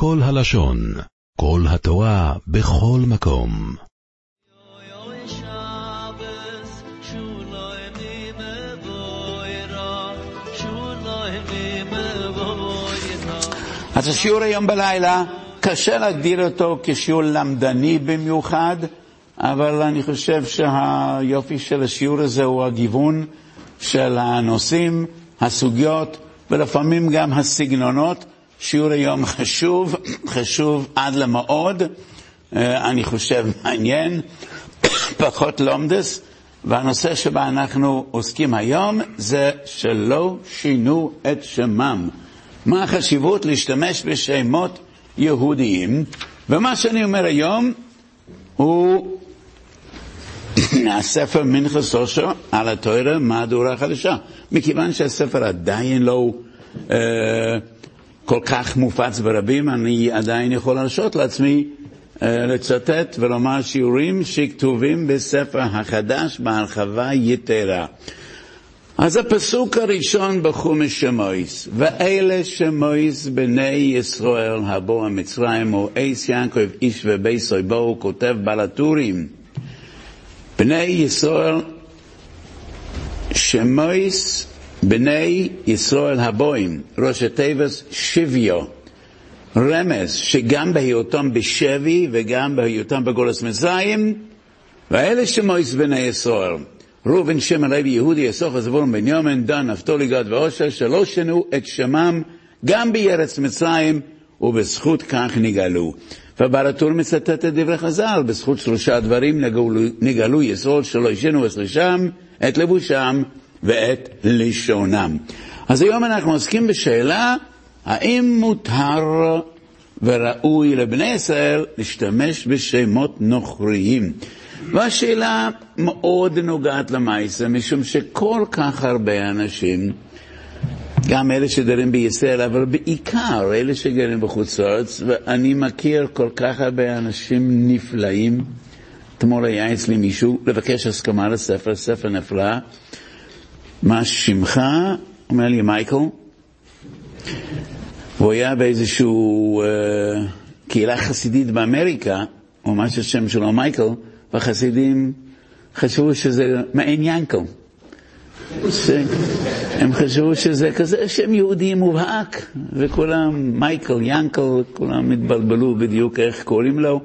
כל הלשון, כל התורה, בכל מקום. אז השיעור היום בלילה, קשה להגדיר אותו כשיעור למדני במיוחד, אבל אני חושב שהיופי של השיעור הזה הוא הגיוון של הנושאים, הסוגיות ולפעמים גם הסגנונות. שיעור היום חשוב, חשוב עד למאוד, אני חושב מעניין, פחות לומדס, והנושא שבה אנחנו עוסקים היום זה שלא שינו את שמם. מה החשיבות להשתמש בשמות יהודיים, ומה שאני אומר היום הוא הספר מנחס אושר על התוירה מהדורה חדשה. מכיוון שהספר עדיין לא אה, כל כך מופץ ברבים, אני עדיין יכול להרשות לעצמי אה, לצטט ולומר שיעורים שכתובים בספר החדש בהרחבה יתרה. אז הפסוק הראשון בחומש שמויס, ואלה שמויס בני ישראל הבוא המצרים, או אייס יעקב איש וביסוי בו, הוא כותב בלטורים. בני ישראל, שמויס בני ישראל הבואים, ראש התיבס שביו, רמז שגם בהיותם בשבי וגם בהיותם בגולס מצרים, ואלה שמויס בני ישראל, ראובן, שמעון, לוי, יהודי, יסוף, זבולון, בנימין, דן, נפתולי, גד ואושר, שלא שנו את שמם גם בארץ מצרים, ובזכות כך נגאלו. וברטור מצטט את דברי חז"ל, בזכות שלושה דברים נגאלו, נגאלו יסוד שלא ישנו את לבושם ואת לשונם. אז היום אנחנו עוסקים בשאלה האם מותר וראוי לבני ישראל להשתמש בשמות נוכריים. והשאלה מאוד נוגעת למעשה, משום שכל כך הרבה אנשים, גם אלה שגרים בישראל, אבל בעיקר אלה שגרים בחוץ לארץ, ואני מכיר כל כך הרבה אנשים נפלאים. אתמול היה אצלי מישהו לבקש הסכמה לספר, ספר נפלא. מה שמך? אומר לי, מייקל. והוא היה באיזושהי אה, קהילה חסידית באמריקה, או מה שהשם שלו מייקל, והחסידים חשבו שזה מעין ינקל. הם חשבו שזה כזה שם יהודי מובהק, וכולם, מייקל, ינקל, כולם התבלבלו בדיוק איך קוראים לו.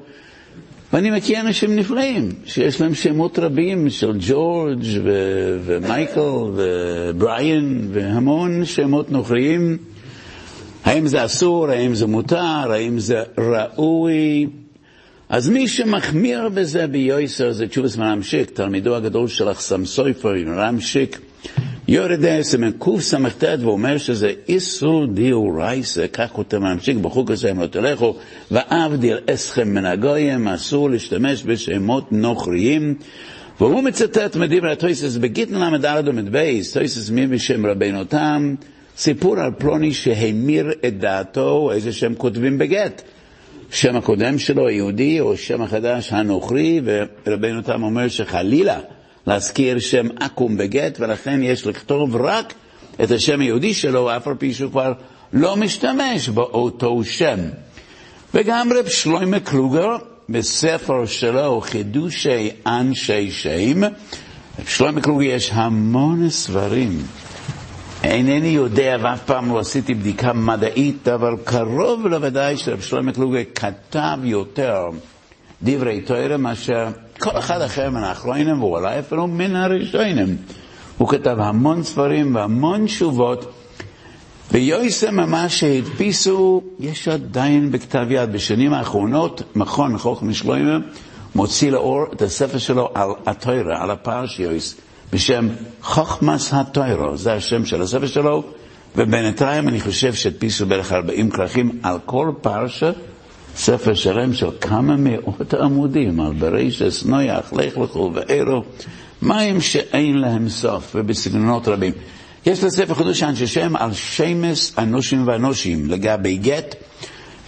ואני מכיר אנשים נפלאים, שיש להם שמות רבים של ג'ורג' ו- ומייקל ובריאן והמון שמות נוכריים. האם זה אסור, האם זה מותר, האם זה ראוי? אז מי שמחמיר בזה ביוסר זה תשובס מרמשיק, תלמידו הגדול של אחסם סויפר, רמשיק, יורד סימן קס"ט ואומר שזה איסור דיורייסה, כך כותב מרמשיק בחוק הזה, אם לא תלכו, ואבדיל אסכם מן הגויים, אסור להשתמש בשמות נוכריים. והוא מצטט מדברי הטויסס בגיטן ל"ד עמוד בייס, טויסס מביא בשם רבינו תם, סיפור על פלוני שהמיר את דעתו, איזה שם כותבים בגט. שם הקודם שלו היהודי, או שם החדש הנוכרי, ורבינו תם אומר שחלילה להזכיר שם עכו"ם בגט, ולכן יש לכתוב רק את השם היהודי שלו, אף על פי שהוא כבר לא משתמש באותו שם. וגם רב שלוימה קלוגר, בספר שלו, חידושי אנשי שם, רב שלוימה קלוגר יש המון ספרים. אינני יודע ואף פעם לא עשיתי בדיקה מדעית, אבל קרוב לוודאי שרב שלמה קלוגר כתב יותר דברי תוירה מאשר כל אחד אחר מן האחרונים, ואולי אפילו מן הראשונים. הוא כתב המון ספרים והמון תשובות, ויועסם ממש שהדפיסו, יש עדיין בכתב יד. בשנים האחרונות, מכון חוכם שלוימה מוציא לאור את הספר שלו על התוירה, על הפרשיוס. בשם חוכמס הטוירו, זה השם של הספר שלו, ובינתיים אני חושב שהדפיסו בערך 40 כרכים על כל פרשה, ספר שלם של כמה מאות עמודים, על ברישס, נויח, לך לכו ואירו, מים שאין להם סוף, ובסגנונות רבים. יש לספר חידוש אנשי שם על שמס אנושים ואנושים לגבי גט,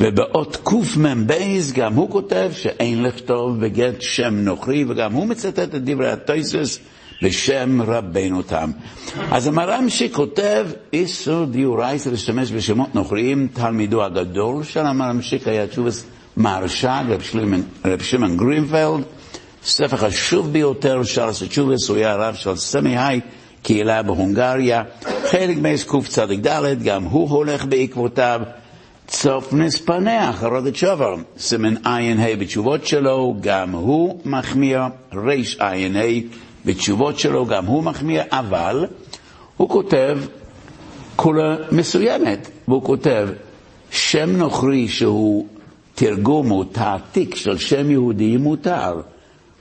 ובאות קמ"ב גם הוא כותב שאין לכתוב בגט שם נוכרי, וגם הוא מצטט את דברי הטויסס, בשם רבנו תם. אז המר"ם שכותב איסור דיורייס להשתמש בשמות נוכריים, תלמידו הגדול של המר"משיק היה תשובס מהרש"ג, רב שמעון גרינפלד, ספר חשוב ביותר של הסצ'ובס, הוא היה הרב של סמי היי, קהילה בהונגריה, חלק מייס קצ"ד, גם הוא הולך בעקבותיו. צופנס פנח, הרודת שובר, סימן ע"ה בתשובות שלו, גם הוא מחמיר, רע"ה בתשובות שלו, גם הוא מחמיר, אבל הוא כותב כולה מסוימת, והוא כותב שם נוכרי שהוא תרגום או תעתיק של שם יהודי מותר.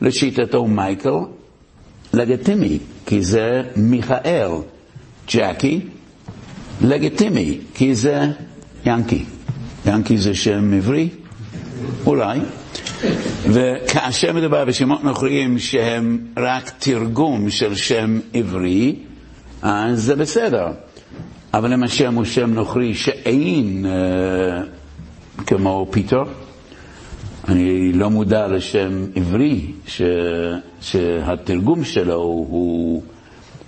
לשיטתו מייקל, לגיטימי, כי זה מיכאל. ג'קי, לגיטימי, כי זה ינקי. ינקי זה שם עברי? אולי. וכאשר מדובר בשמות נוכריים שהם רק תרגום של שם עברי, אז זה בסדר. אבל אם השם הוא שם נוכרי שאין אה, כמו פיטר, אני לא מודע לשם עברי ש, שהתרגום שלו הוא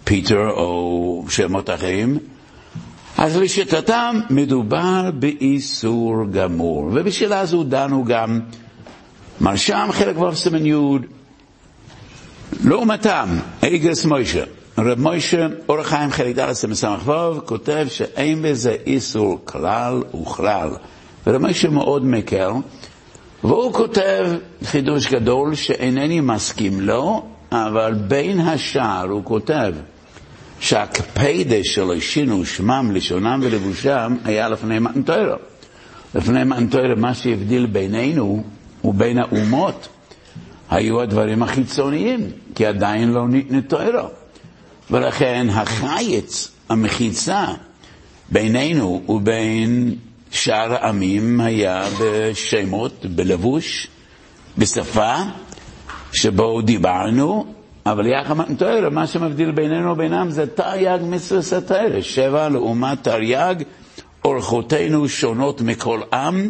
פיטר או שמות אחרים, אז לשיטתם מדובר באיסור גמור. ובשאלה הזו דנו גם מרשם חלק ו' סימן י', לעומתם, איגרס מוישה. רב מוישה, אורח חיים חלק ד' סימן ס"ו, כותב שאין בזה איסור כלל וכלל. ורב מוישה מאוד מקל. והוא כותב חידוש גדול שאינני מסכים לו, אבל בין השאר הוא כותב שהקפדה של השינו שמם, לשונם ולבושם היה לפני מתנתוירו. לפני מתנתוירו מה שהבדיל בינינו ובין האומות היו הדברים החיצוניים, כי עדיין לא נתנתוירו. ולכן החייץ, המחיצה בינינו ובין שאר העמים היה בשמות, בלבוש, בשפה, שבו דיברנו, אבל יחד מתואר, מה שמבדיל בינינו ובינם זה תרי"ג מצווה סתרא, שבע לעומת תרי"ג, אורחותינו שונות מכל עם,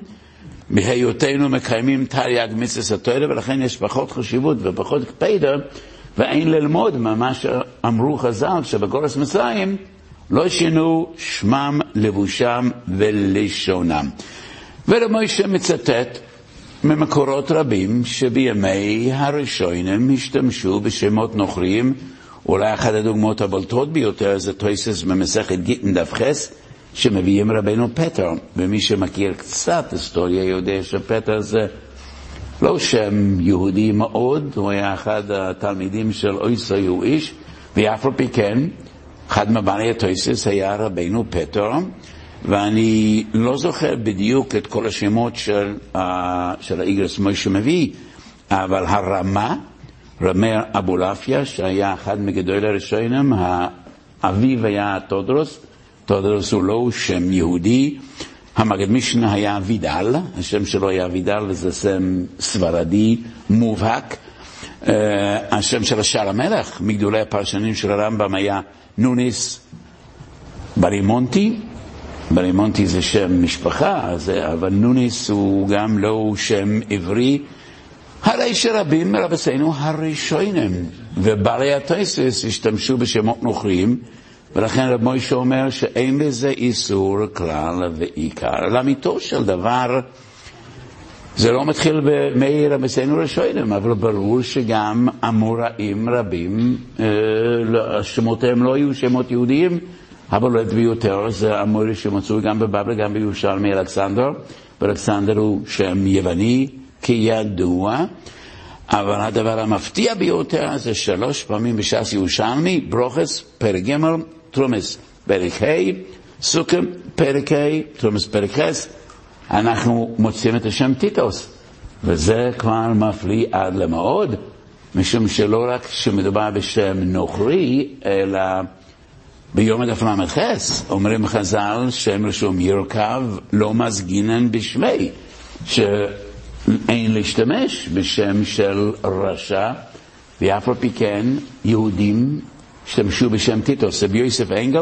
בהיותנו מקיימים תרי"ג מצווה סתרא, ולכן יש פחות חשיבות ופחות קפידה, ואין ללמוד ממה שאמרו חז"ל, שבגורס מצרים, לא שינו שמם, לבושם ולשונם. ורמוישה מצטט ממקורות רבים שבימי הראשונים השתמשו בשמות נוכריים, אולי אחת הדוגמאות הבולטות ביותר זה טויסס במסכת גיטין דף חס, שמביאים רבנו פטר, ומי שמכיר קצת היסטוריה יודע שפטר זה לא שם יהודי מאוד, הוא היה אחד התלמידים של אויסו הוא איש, ואף על פי כן אחד מבעלי הטויסס היה רבנו פטר, ואני לא זוכר בדיוק את כל השמות של, uh, של האיגרס מוישה מביא, אבל הרמה, רמר אבולעפיה, שהיה אחד מגדולי הראשונים, האביו היה טודרוס הוא לא שם יהודי, המגד משנה היה וידל, השם שלו היה וידל וזה שם ספרדי מובהק. Uh, השם של השער המלך, מגדולי הפרשנים של הרמב"ם היה נוניס ברימונטי, ברימונטי זה שם משפחה, אבל נוניס הוא גם לא שם עברי. הרי שרבים מרבסינו הראשונים ובעלי הטייסס השתמשו בשמות נוכרים, ולכן רב מוישה אומר שאין לזה איסור כלל ועיקר. לאמיתו של דבר, זה לא מתחיל במי רבסינו ראשונים, אבל ברור שגם אמוראים רבים, אה, לא, שמותיהם לא היו שמות יהודיים, הבולט ביותר זה אמורי שמצוי גם בבבלי, גם בירושלמי אלכסנדר, ואלכסנדר הוא שם יווני כידוע, אבל הדבר המפתיע ביותר זה שלוש פעמים בש"ס ירושלמי, ברוכס, פרק ג', תרומס, פרק ה', סוכם, פרק ה', תרומס, פרק ח', אנחנו מוצאים את השם טיטוס, וזה כבר מפליא עד למאוד, משום שלא רק שמדובר בשם נוכרי, אלא ביום הדף ל"ח אומרים חז"ל שם רשום ירכב לא מזגינן בשמי, שאין להשתמש בשם של רשע, ואף על פי כן יהודים השתמשו בשם טיטוס. רבי יוסף אנגל,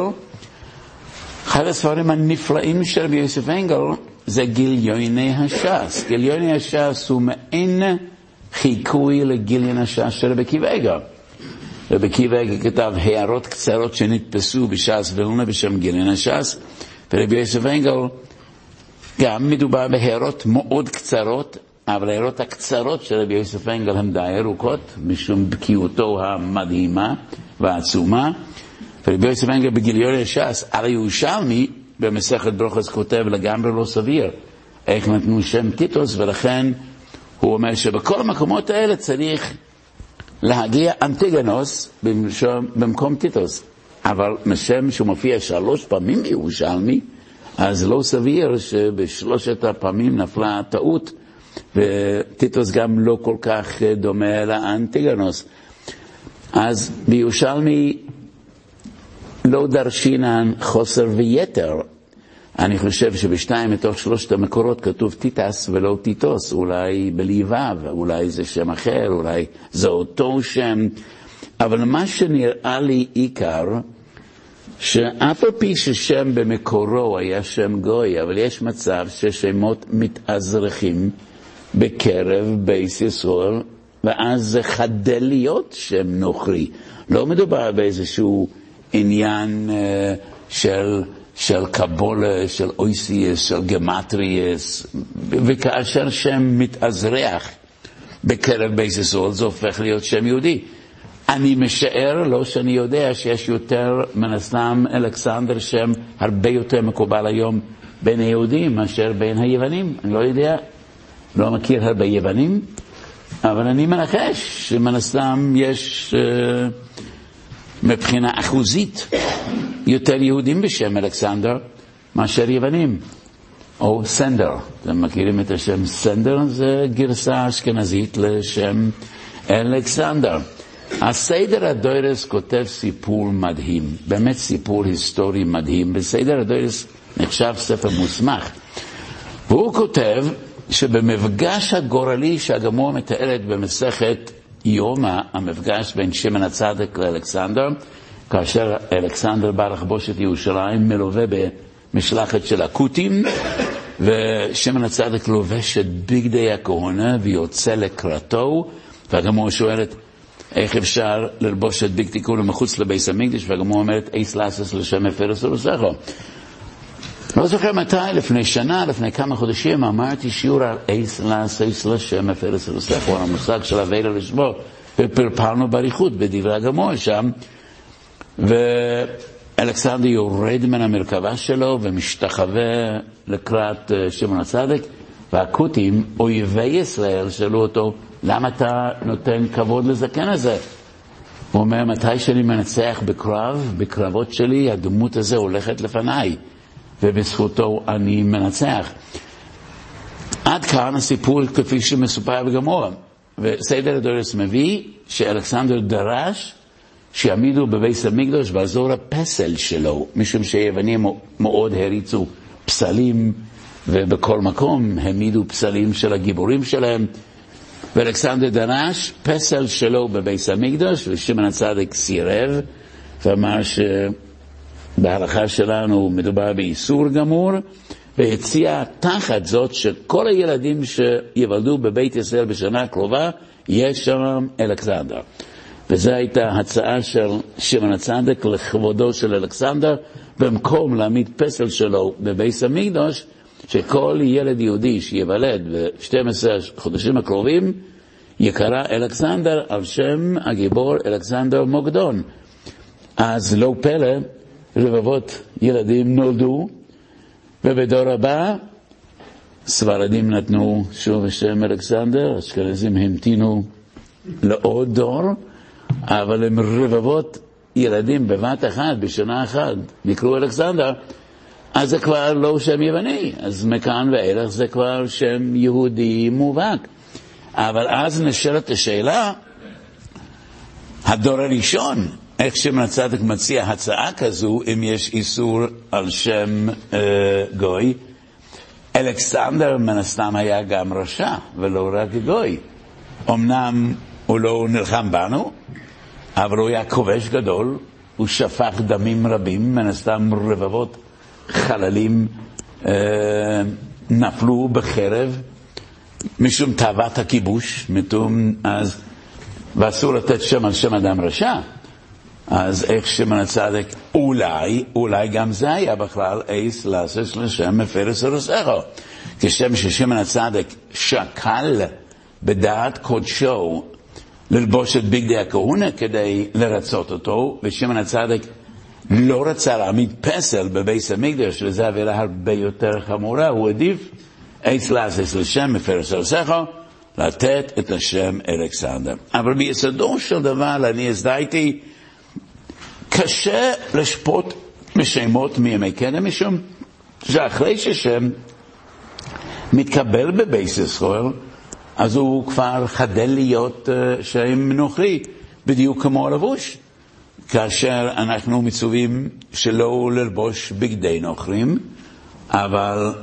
אחד הספרים הנפלאים של רבי יוסף אנגל זה גיליוני הש"ס. גיליוני הש"ס הוא מעין חיקוי לגיליון הש"ס של רבי קיבגה. רבי עקיבא כתב הערות קצרות שנתפסו בש"ס ולונה בשם גילן הש"ס, ורבי יוסף אנגל גם מדובר בהערות מאוד קצרות, ההערות הקצרות של רבי יוסף אנגל הן די ארוכות, משום בקיאותו המדהימה והעצומה. ורבי יוסף אנגל בגיליון הש"ס על הירושלמי במסכת ברוכס כותב לגמרי לא סביר איך נתנו שם טיטוס, ולכן הוא אומר שבכל המקומות האלה צריך להגיע אנטיגנוס במקום טיטוס. אבל משם שהוא מופיע שלוש פעמים בירושלמי, אז לא סביר שבשלושת הפעמים נפלה טעות, וטיטוס גם לא כל כך דומה לאנטיגנוס. אז בירושלמי לא דרשינן חוסר ויתר. אני חושב שבשתיים מתוך שלושת המקורות כתוב טיטס ולא טיטוס, אולי בלי ו', אולי זה שם אחר, אולי זה אותו שם, אבל מה שנראה לי עיקר, שאף על פי ששם במקורו היה שם גוי, אבל יש מצב ששמות מתאזרחים בקרב בייס ישראל, ואז זה חדל להיות שם נוכרי. לא מדובר באיזשהו עניין uh, של, של קבולה, של אויסיאס, של גמטריאס, וכאשר שם מתאזרח בקרב בייס ישראל, זה הופך להיות שם יהודי. אני משער, לא שאני יודע, שיש יותר, מן הסתם, אלכסנדר שם הרבה יותר מקובל היום בין היהודים מאשר בין היוונים. אני לא יודע, לא מכיר הרבה יוונים, אבל אני מנחש שמן הסתם יש, uh, מבחינה אחוזית, יותר יהודים בשם אלכסנדר מאשר יוונים. או סנדר, אתם מכירים את השם סנדר? זה גרסה אשכנזית לשם אלכסנדר. הסדר הדוירס כותב סיפור מדהים, באמת סיפור היסטורי מדהים. בסדר הדוירס נחשב ספר מוסמך. והוא כותב שבמפגש הגורלי שהגמור מתארת במסכת יומא, המפגש בין שמן הצדק לאלכסנדר, כאשר אלכסנדר בא לכבוש את ירושלים, מלווה במשלחת של הכותים, ושמן הצדק לובש את בגדי הכהונה ויוצא לקראתו, והגמור שואלת, איך אפשר ללבוש את ביג תיקון מחוץ לביס המקדש, והגמור אומרת, אייס לאסס לשם הפרס ולסכו. לא זוכר מתי, לפני שנה, לפני כמה חודשים, אמרתי שיעור על אייס לאסס לשם הפרס ולסכו, על המושג של אבילה לשמו, ופרפרנו באריכות בדברי הגמור שם, ואלכסנדר יורד מן המרכבה שלו ומשתחווה לקראת שמעון הצדק, והכותים, אויבי ישראל, שאלו אותו, למה אתה נותן כבוד לזקן הזה? הוא אומר, מתי שאני מנצח בקרב, בקרבות שלי, הדמות הזו הולכת לפניי, ובזכותו אני מנצח. עד כאן הסיפור כפי שמסופר בגמורה. וסדר הדורס מביא שאלכסנדר דרש שיעמידו בבית המקדוש באזור הפסל שלו, משום שיוונים מאוד הריצו פסלים, ובכל מקום העמידו פסלים של הגיבורים שלהם. ואלכסנדר דרש פסל שלו בבית המקדוש, ושמעון הצדיק סירב, ואמר שבהלכה שלנו מדובר באיסור גמור, והציע תחת זאת שכל הילדים שיוולדו בבית ישראל בשנה הקרובה, יש שם אלכסנדר. וזו הייתה הצעה של שמעון הצדיק לכבודו של אלכסנדר, במקום להעמיד פסל שלו בבית המקדוש, שכל ילד יהודי שיוולד ב-12 חודשים הקרובים יקרא אלכסנדר על שם הגיבור אלכסנדר מוקדון. אז לא פלא, רבבות ילדים נולדו, ובדור הבא ספרדים נתנו שוב השם אלכסנדר, אשכנזים המתינו לעוד דור, אבל הם רבבות ילדים בבת אחת, בשנה אחת, נקראו אלכסנדר, אז זה כבר לא שם יווני, אז מכאן ואילך זה כבר שם יהודי מובהק. אבל אז נשאלת השאלה, הדור הראשון, איך שמעון הצדק מציע הצעה כזו, אם יש איסור על שם אה, גוי, אלכסנדר מן הסתם היה גם רשע, ולא רק גוי. אמנם הוא לא נלחם בנו, אבל הוא היה כובש גדול, הוא שפך דמים רבים, מן הסתם רבבות חללים אה, נפלו בחרב משום תאוות הכיבוש, משום אז, ואסור לתת שם על שם אדם רשע, אז איך שמעון הצדיק, אולי, אולי גם זה היה בכלל אייס לעשות לשם מפרס הרוסךו. כשם ששמעון הצדיק שקל בדעת קודשו ללבוש את בגדי הכהונה כדי לרצות אותו, ושמעון הצדיק לא רצה להעמיד פסל בביס המקדש, וזו עבירה הרבה יותר חמורה, הוא עדיף עץ לעשות לשם מפרס הרוסךו, לתת את השם אלכסנדר. אבל ביסודו של דבר אני הזדהיתי קשה לשפוט משמות מימי קדם, משום שאחרי ששם מתקבל בבייס ישראל, אז הוא כבר חדל להיות uh, שם נוכרי, בדיוק כמו הלבוש. כאשר אנחנו מצווים שלא ללבוש בגדי נוכרים, אבל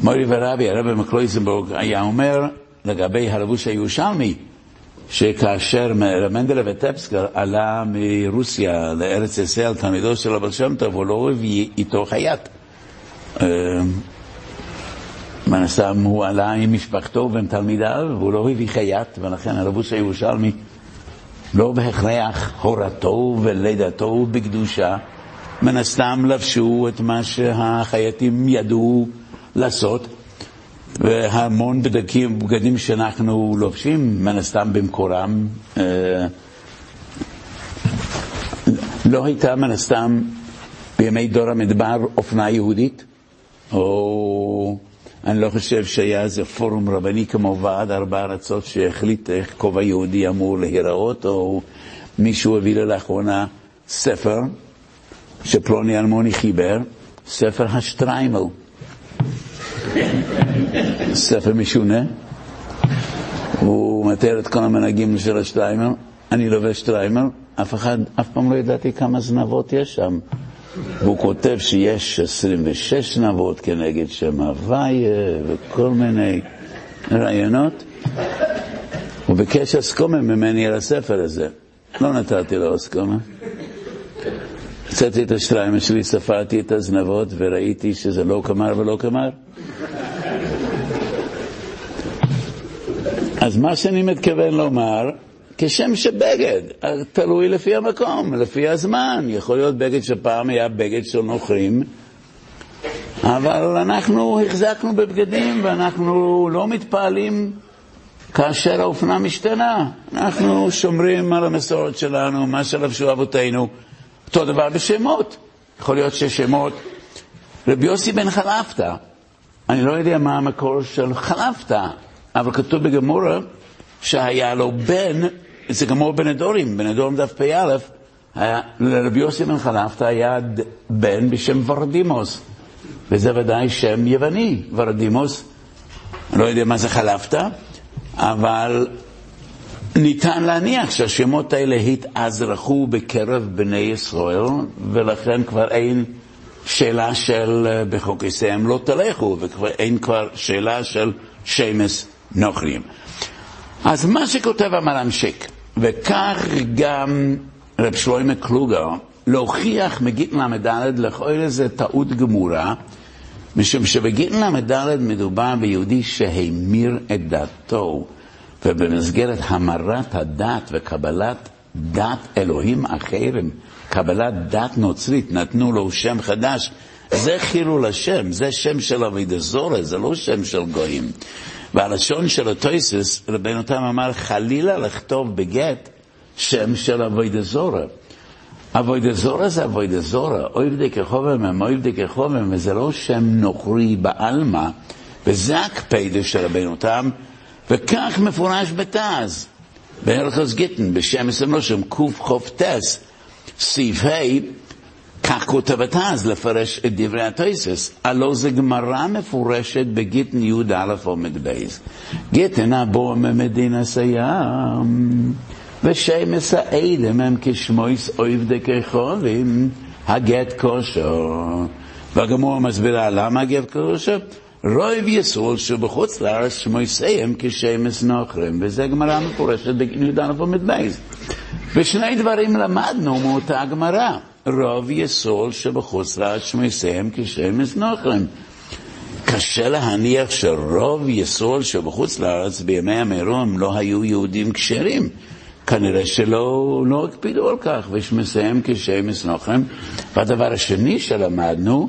מורי ורבי, הרבי מקלויזנבורג, היה אומר לגבי הלבוש הירושלמי, שכאשר מנדלה וטפסקר עלה מרוסיה לארץ ישראל, תלמידו של אבל שם טוב, הוא לא הביא איתו חייט. אה, מן הסתם הוא עלה עם משפחתו ועם תלמידיו, והוא לא הביא חייט, ולכן הלבוש הירושלמי לא בהכרח הורתו ולידתו בקדושה. מן הסתם לבשו את מה שהחייטים ידעו לעשות. והמון בדקים, בגדים שאנחנו לובשים, מן הסתם במקורם, אה, לא הייתה מן הסתם בימי דור המדבר אופנה יהודית, או אני לא חושב שהיה איזה פורום רבני כמו ועד ארבע ארצות שהחליט איך כובע יהודי אמור להיראות, או מישהו הביא לי לאחרונה ספר שפלוני אלמוני חיבר, ספר השטריימל. ספר משונה, הוא מתאר את כל המנהגים של השטריימר, אני לובש שטריימר, אף אחד, אף פעם לא ידעתי כמה זנבות יש שם. והוא כותב שיש 26 זנבות כנגד שם הוויה וכל מיני רעיונות. הוא ביקש אסקומה ממני על הספר הזה. לא נתתי לו אסקומה. הוצאתי את השטריימר שלי, ספרתי את הזנבות וראיתי שזה לא כמר ולא כמר. אז מה שאני מתכוון לומר, כשם שבגד, תלוי לפי המקום, לפי הזמן. יכול להיות בגד שפעם היה בגד של נוכרים, אבל אנחנו החזקנו בבגדים ואנחנו לא מתפעלים כאשר האופנה משתנה. אנחנו שומרים על המסורת שלנו, מה שלבשו אבותינו. אותו דבר בשמות. יכול להיות ששמות, רבי יוסי בן חלפתא, אני לא יודע מה המקור של חלפתא, אבל כתוב בגמורה שהיה לו בן, זה גמור בנדורים, בנדורים דף פ"א, לרבי יוסי בן חלפתא היה בן בשם ורדימוס, וזה ודאי שם יווני, ורדימוס, לא יודע מה זה חלפתא, אבל ניתן להניח שהשמות האלה התאזרחו בקרב בני ישראל, ולכן כבר אין שאלה של בחוקיסיהם לא תלכו, ואין כבר שאלה של שמש נוכרים. אז מה שכותב המרן שיק, וכך גם רב שלוימה קלוגר, להוכיח מגיד ל"ד לכל איזה טעות גמורה, משום שבגיד ל"ד מדובר ביהודי שהמיר את דתו, ובמסגרת המרת הדת וקבלת דת אלוהים אחרים, קבלת דת נוצרית, נתנו לו שם חדש, זה חילול השם, זה שם של אבידה זורה, זה לא שם של גויים. והלשון של הטויסס, רבנו תם אמר, חלילה לכתוב בגט שם של אבוידה זורה. אבוידה זורה זה אבוידה זורה, אויב דכחובם הם אויב דכחובם, וזה לא שם נוכרי בעלמא, וזה הקפדה של רבנו תם, וכך מפורש בתז, בהלכוס גיטן, בשם הסמלושם, קח"טס, סעיף ה' כך כותבת אז לפרש את דברי הטויסס, הלא זה גמרא מפורשת בגיטן י"א עומד בייס. גיטן הבוא ממדינה סיים, ושמס האדם הם כשמויס אויב דקחולים, הגט כושו. והגמור מסבירה למה הגט כושו? רויב יסול שבחוץ לארץ שמויסיהם כשמס וזה גמרא מפורשת בגיטן י"א עומד בייס. ושני דברים למדנו מאותה גמרא. רוב יסול שבחוץ לארץ שמסיהם כשם מזנוכם. קשה להניח שרוב יסול שבחוץ לארץ בימי המירום לא היו יהודים כשרים. כנראה שלא לא הקפידו על כך, ויש מסיים כשמש נוחם. והדבר השני שלמדנו,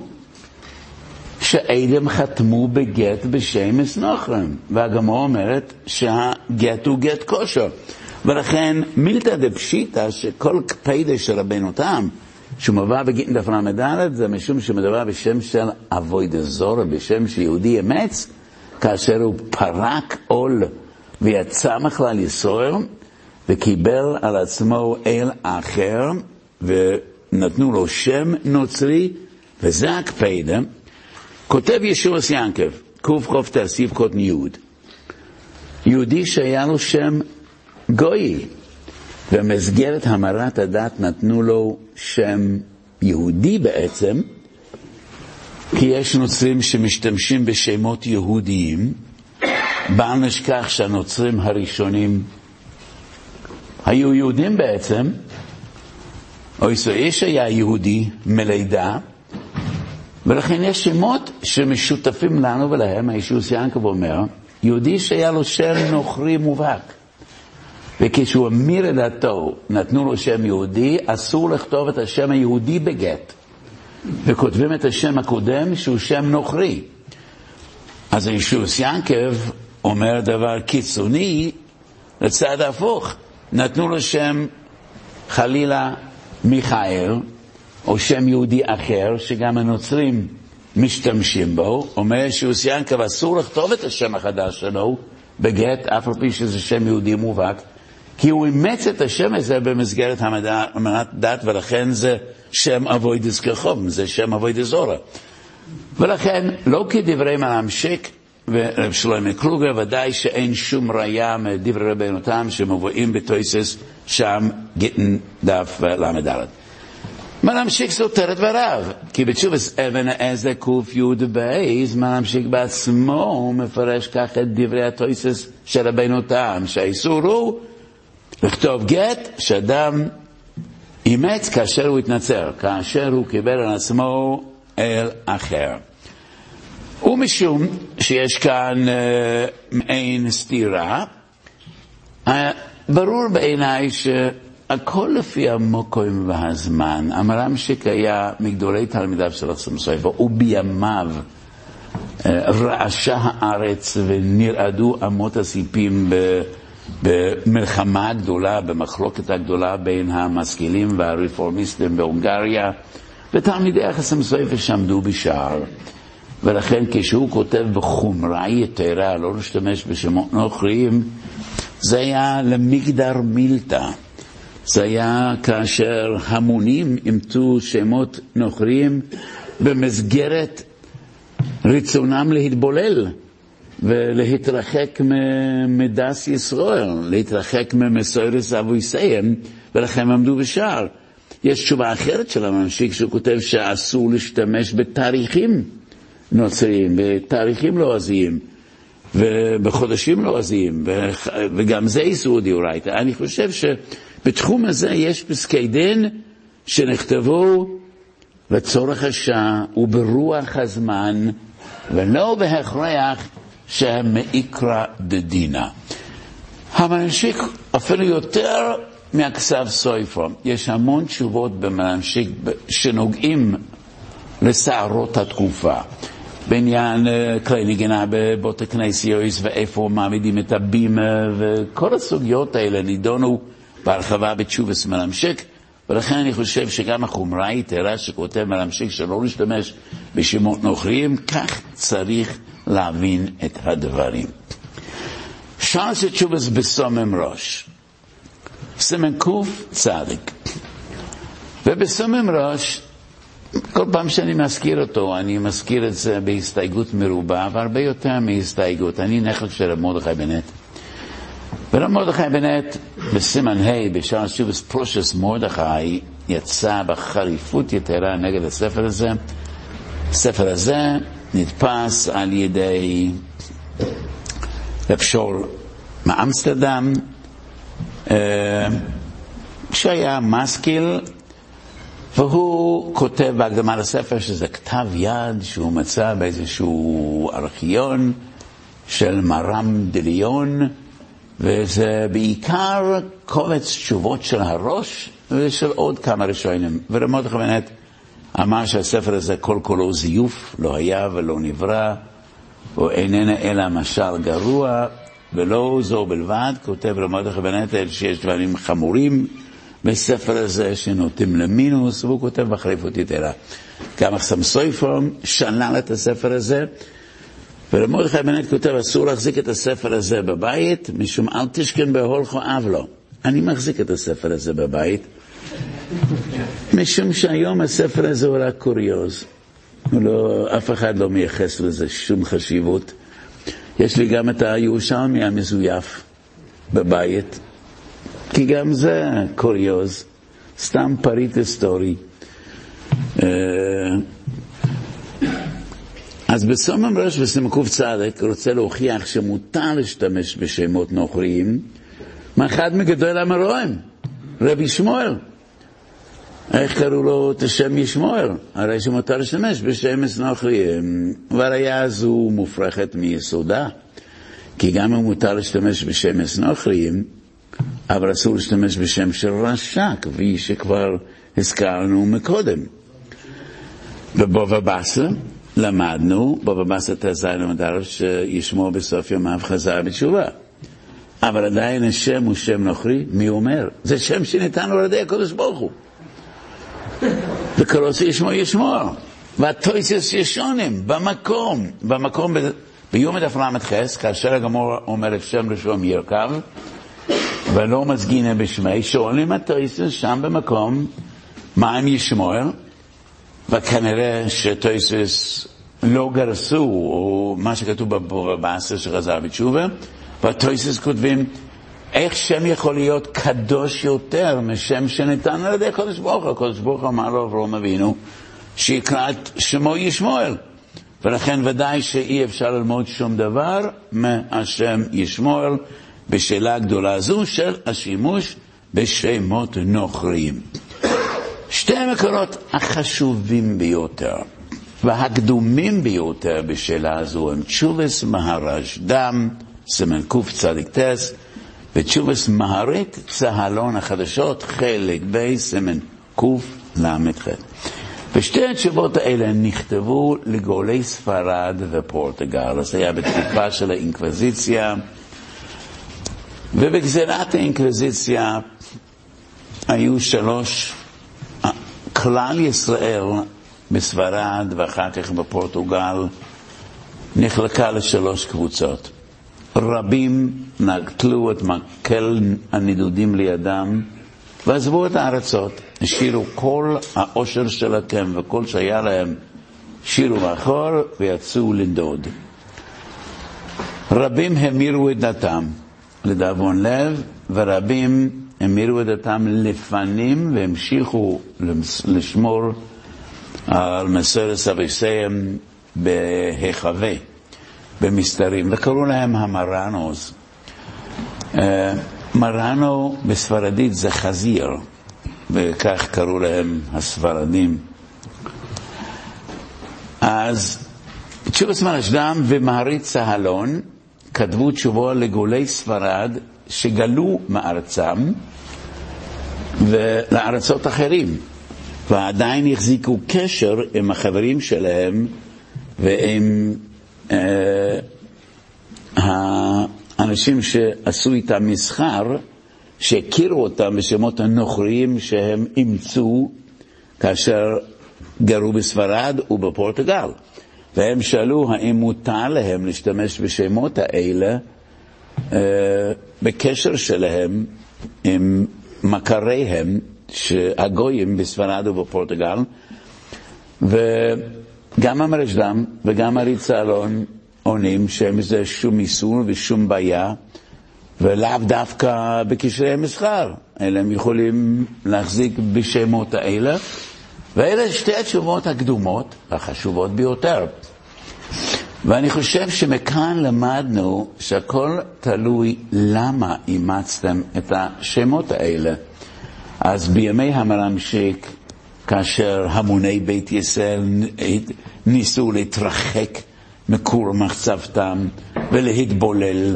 שאדם חתמו בגט בשמש נוחם, והגמור אומרת שהגט הוא גט כושר. ולכן מילתא דפשיטא שכל קפידה של רבנו תם, שהוא מבוא בגיטין דף ל"ד, זה משום שמדבר בשם של אבוי דזור, בשם שיהודי אמץ, כאשר הוא פרק עול ויצא מכלל ישראל, וקיבל על עצמו אל אחר, ונתנו לו שם נוצרי, וזה הקפידה. כותב ישוע סיינקב, קכ"ט סיב קוטן יוד, יהודי שהיה לו שם גוי, במסגרת המרת הדת נתנו לו שם יהודי בעצם, כי יש נוצרים שמשתמשים בשמות יהודיים, בל נשכח שהנוצרים הראשונים היו יהודים בעצם, או איש היה יהודי מלידה, ולכן יש שמות שמשותפים לנו ולהם, הישוס ינקב אומר, יהודי שהיה לו שם נוכרי מובהק. וכשהוא המיר את דתו, נתנו לו שם יהודי, אסור לכתוב את השם היהודי בגט. וכותבים את השם הקודם שהוא שם נוכרי. אז הישוס ינקב אומר דבר קיצוני לצד ההפוך. נתנו לו שם חלילה מיכאל, או שם יהודי אחר, שגם הנוצרים משתמשים בו, אומר שיוס ינקב אסור לכתוב את השם החדש שלו בגט, אף על פי שזה שם יהודי מובהק, כי הוא אימץ את השם הזה במסגרת אמנת דת, ולכן זה שם אבוי דזכרחוב, זה שם אבוי דזורה. ולכן, לא כדברי מלמשיק ורב שלמה קלוגר, ודאי שאין שום ראייה מדברי רבינו תם שמבואים בתויסס שם גיטן דף ל"ד. מלמשיק סותר את דבריו, כי בתשובס אבן העזר קי"ב, מלמשיק בעצמו מפרש כך את דברי התויסס של רבינו תם, שהאיסור הוא לכתוב גט שאדם אימץ כאשר הוא התנצר, כאשר הוא קיבל על עצמו אל אחר. ומשום שיש כאן אה, סתירה, אה, ברור בעיניי שהכל לפי המוקוים והזמן. המרמשיק היה מגדולי תלמידיו של החסם סופר, ובימיו אה, רעשה הארץ ונרעדו אמות הסיפים במלחמה הגדולה, במחלוקת הגדולה בין המשכילים והרפורמיסטים בהונגריה, ותלמידי החסם סופר שעמדו בשער. ולכן כשהוא כותב בחומרה יתרה, לא להשתמש בשמות נוכריים, זה היה למגדר מילתא. זה היה כאשר המונים אימצו שמות נוכריים במסגרת רצונם להתבולל ולהתרחק מדס ישראל, להתרחק ממסוירס אבויסיהם, ולכן עמדו בשער. יש תשובה אחרת של הממשיך שהוא כותב שאסור להשתמש בתאריכים. נוצריים, בתאריכים לועזיים, ובחודשים לועזיים, וגם זה איסור דיורייתא. אני חושב שבתחום הזה יש פסקי דין שנכתבו לצורך השעה וברוח הזמן, ולא בהכרח שהם מאיקרא דדינא. המנשיק אפילו יותר מהכסף סויפו. יש המון תשובות במנשיק שנוגעים לסערות התקופה. בעניין אה, כלי נגינה בבית הכנסיות ואיפה מעמידים את הבימה וכל הסוגיות האלה נידונו בהרחבה בתשובס מלמשק ולכן אני חושב שגם החומרה היתרה שכותב מלמשק שלא להשתמש בשמות נוכריים, כך צריך להבין את הדברים. שאלס תשובס בסומם ראש, סימן קצ"ק, ובסומם ראש כל פעם שאני מזכיר אותו, אני מזכיר את זה בהסתייגות מרובה, והרבה יותר מהסתייגות. אני נכד של רב מרדכי בנט. ורב מרדכי בנט, בסימן ה', בשער שובס פרושס מרדכי, יצא בחריפות יתרה נגד הספר הזה. הספר הזה נתפס על ידי רב שול מאמסטרדם, אה, שהיה משכיל והוא כותב בהקדמה לספר שזה כתב יד שהוא מצא באיזשהו ארכיון של מרם דליון, וזה בעיקר קובץ תשובות של הראש ושל עוד כמה ראשונים. מרדכי בנט אמר שהספר הזה כל כולו זיוף, לא היה ולא נברא, או איננה אלא משל גרוע, ולא זו בלבד, כותב רב מרדכי בנטל שיש דברים חמורים בספר הזה שנוטים למינוס, והוא כותב בחריפות יתרה. גם אחסם סויפר שלל את הספר הזה, ורב מרדכי בנט כותב, אסור להחזיק את הספר הזה בבית, משום אל תשכן בהולכו אבלו. אני מחזיק את הספר הזה בבית, משום שהיום הספר הזה הוא רק קוריוז. לא, אף אחד לא מייחס לזה שום חשיבות. יש לי גם את הירושלמי המזויף בבית, כי גם זה קוריוז, סתם פריט היסטורי. אה, אז בסומם ראש וסמקוף צדק רוצה להוכיח שמותר להשתמש בשמות נוכריים מאחד מגדול המרואם, רבי שמואל. איך קראו לו את השם ישמואל? הרי שמותר להשתמש בשם נוכריים. והראיה הזו מופרכת מיסודה, כי גם אם מותר להשתמש בשם נוכריים, אבל אסור להשתמש בשם של רשע, כפי שכבר הזכרנו מקודם. בבובה באסה למדנו, בבא באסה ט"ז למדר, שישמור בסוף ימיו חזר בתשובה. אבל עדיין השם הוא שם נוכרי, מי אומר? זה שם שניתן לו על ידי הקדוש ברוך הוא. וקרוסי ישמור ישמור. והטויסס ישונים, במקום, במקום, ביום דף ל"ח, כאשר הגמור אומר את שם ראשון ירכב, ולא מזגינה בשמי, שואלים הטויסס שם במקום, מה הם ישמור? וכנראה שטויסס לא גרסו, או מה שכתוב בבאסר שחזר בתשובה, והטויסס כותבים, איך שם יכול להיות קדוש יותר משם שניתן על ידי הקדוש ברוך הוא? הקדוש ברוך הוא אמר לו אברהם אבינו, שיקרא את שמו ישמואל. ולכן ודאי שאי אפשר ללמוד שום דבר מהשם ישמואל בשאלה הגדולה הזו של השימוש בשמות נוכריים. שתי המקורות החשובים ביותר והקדומים ביותר בשאלה הזו הם תשובס מהרש דם, סימן קצ"ט, ותשובס מהרית צהלון החדשות, חלק ב', סימן קל"ח. ושתי התשובות האלה נכתבו לגולי ספרד ופורטוגל, זה היה בתקופה של האינקוויזיציה, ובגזירת האינקוויזיציה היו שלוש כלל ישראל בספרד ואחר כך בפורטוגל נחלקה לשלוש קבוצות. רבים נטלו את מקל הנידודים לידם ועזבו את הארצות, השאירו כל העושר שלהם וכל שהיה להם, שירו מאחור ויצאו לנדוד. רבים המירו את דתם לדאבון לב, ורבים המירו את דתם לפנים והמשיכו לשמור על מסורת אביסיהם בהיחווה, במסתרים, וקראו להם המרנוס. אה, מרנו בספרדית זה חזיר, וכך קראו להם הספרדים. אז תשובת מרשדם ומעריץ צהלון כתבו תשובו לגולי ספרד שגלו מארצם ולארצות אחרים, ועדיין החזיקו קשר עם החברים שלהם ועם האנשים שעשו איתם מסחר, שהכירו אותם בשמות הנוכריים שהם אימצו כאשר גרו בספרד ובפורטוגל. והם שאלו האם מותר להם להשתמש בשמות האלה אה, בקשר שלהם עם מכריהם, הגויים בספרד ובפורטוגל, וגם המרשדם וגם אלון עונים שאין בזה שום איסור ושום בעיה, ולאו דווקא בקשרי מסחר, אלא הם יכולים להחזיק בשמות האלה, ואלה שתי התשובות הקדומות, החשובות ביותר. ואני חושב שמכאן למדנו שהכל תלוי למה אימצתם את השמות האלה. אז בימי המרמשיק, כאשר המוני בית ישראל ניסו להתרחק מכור מחצבתם ולהתבולל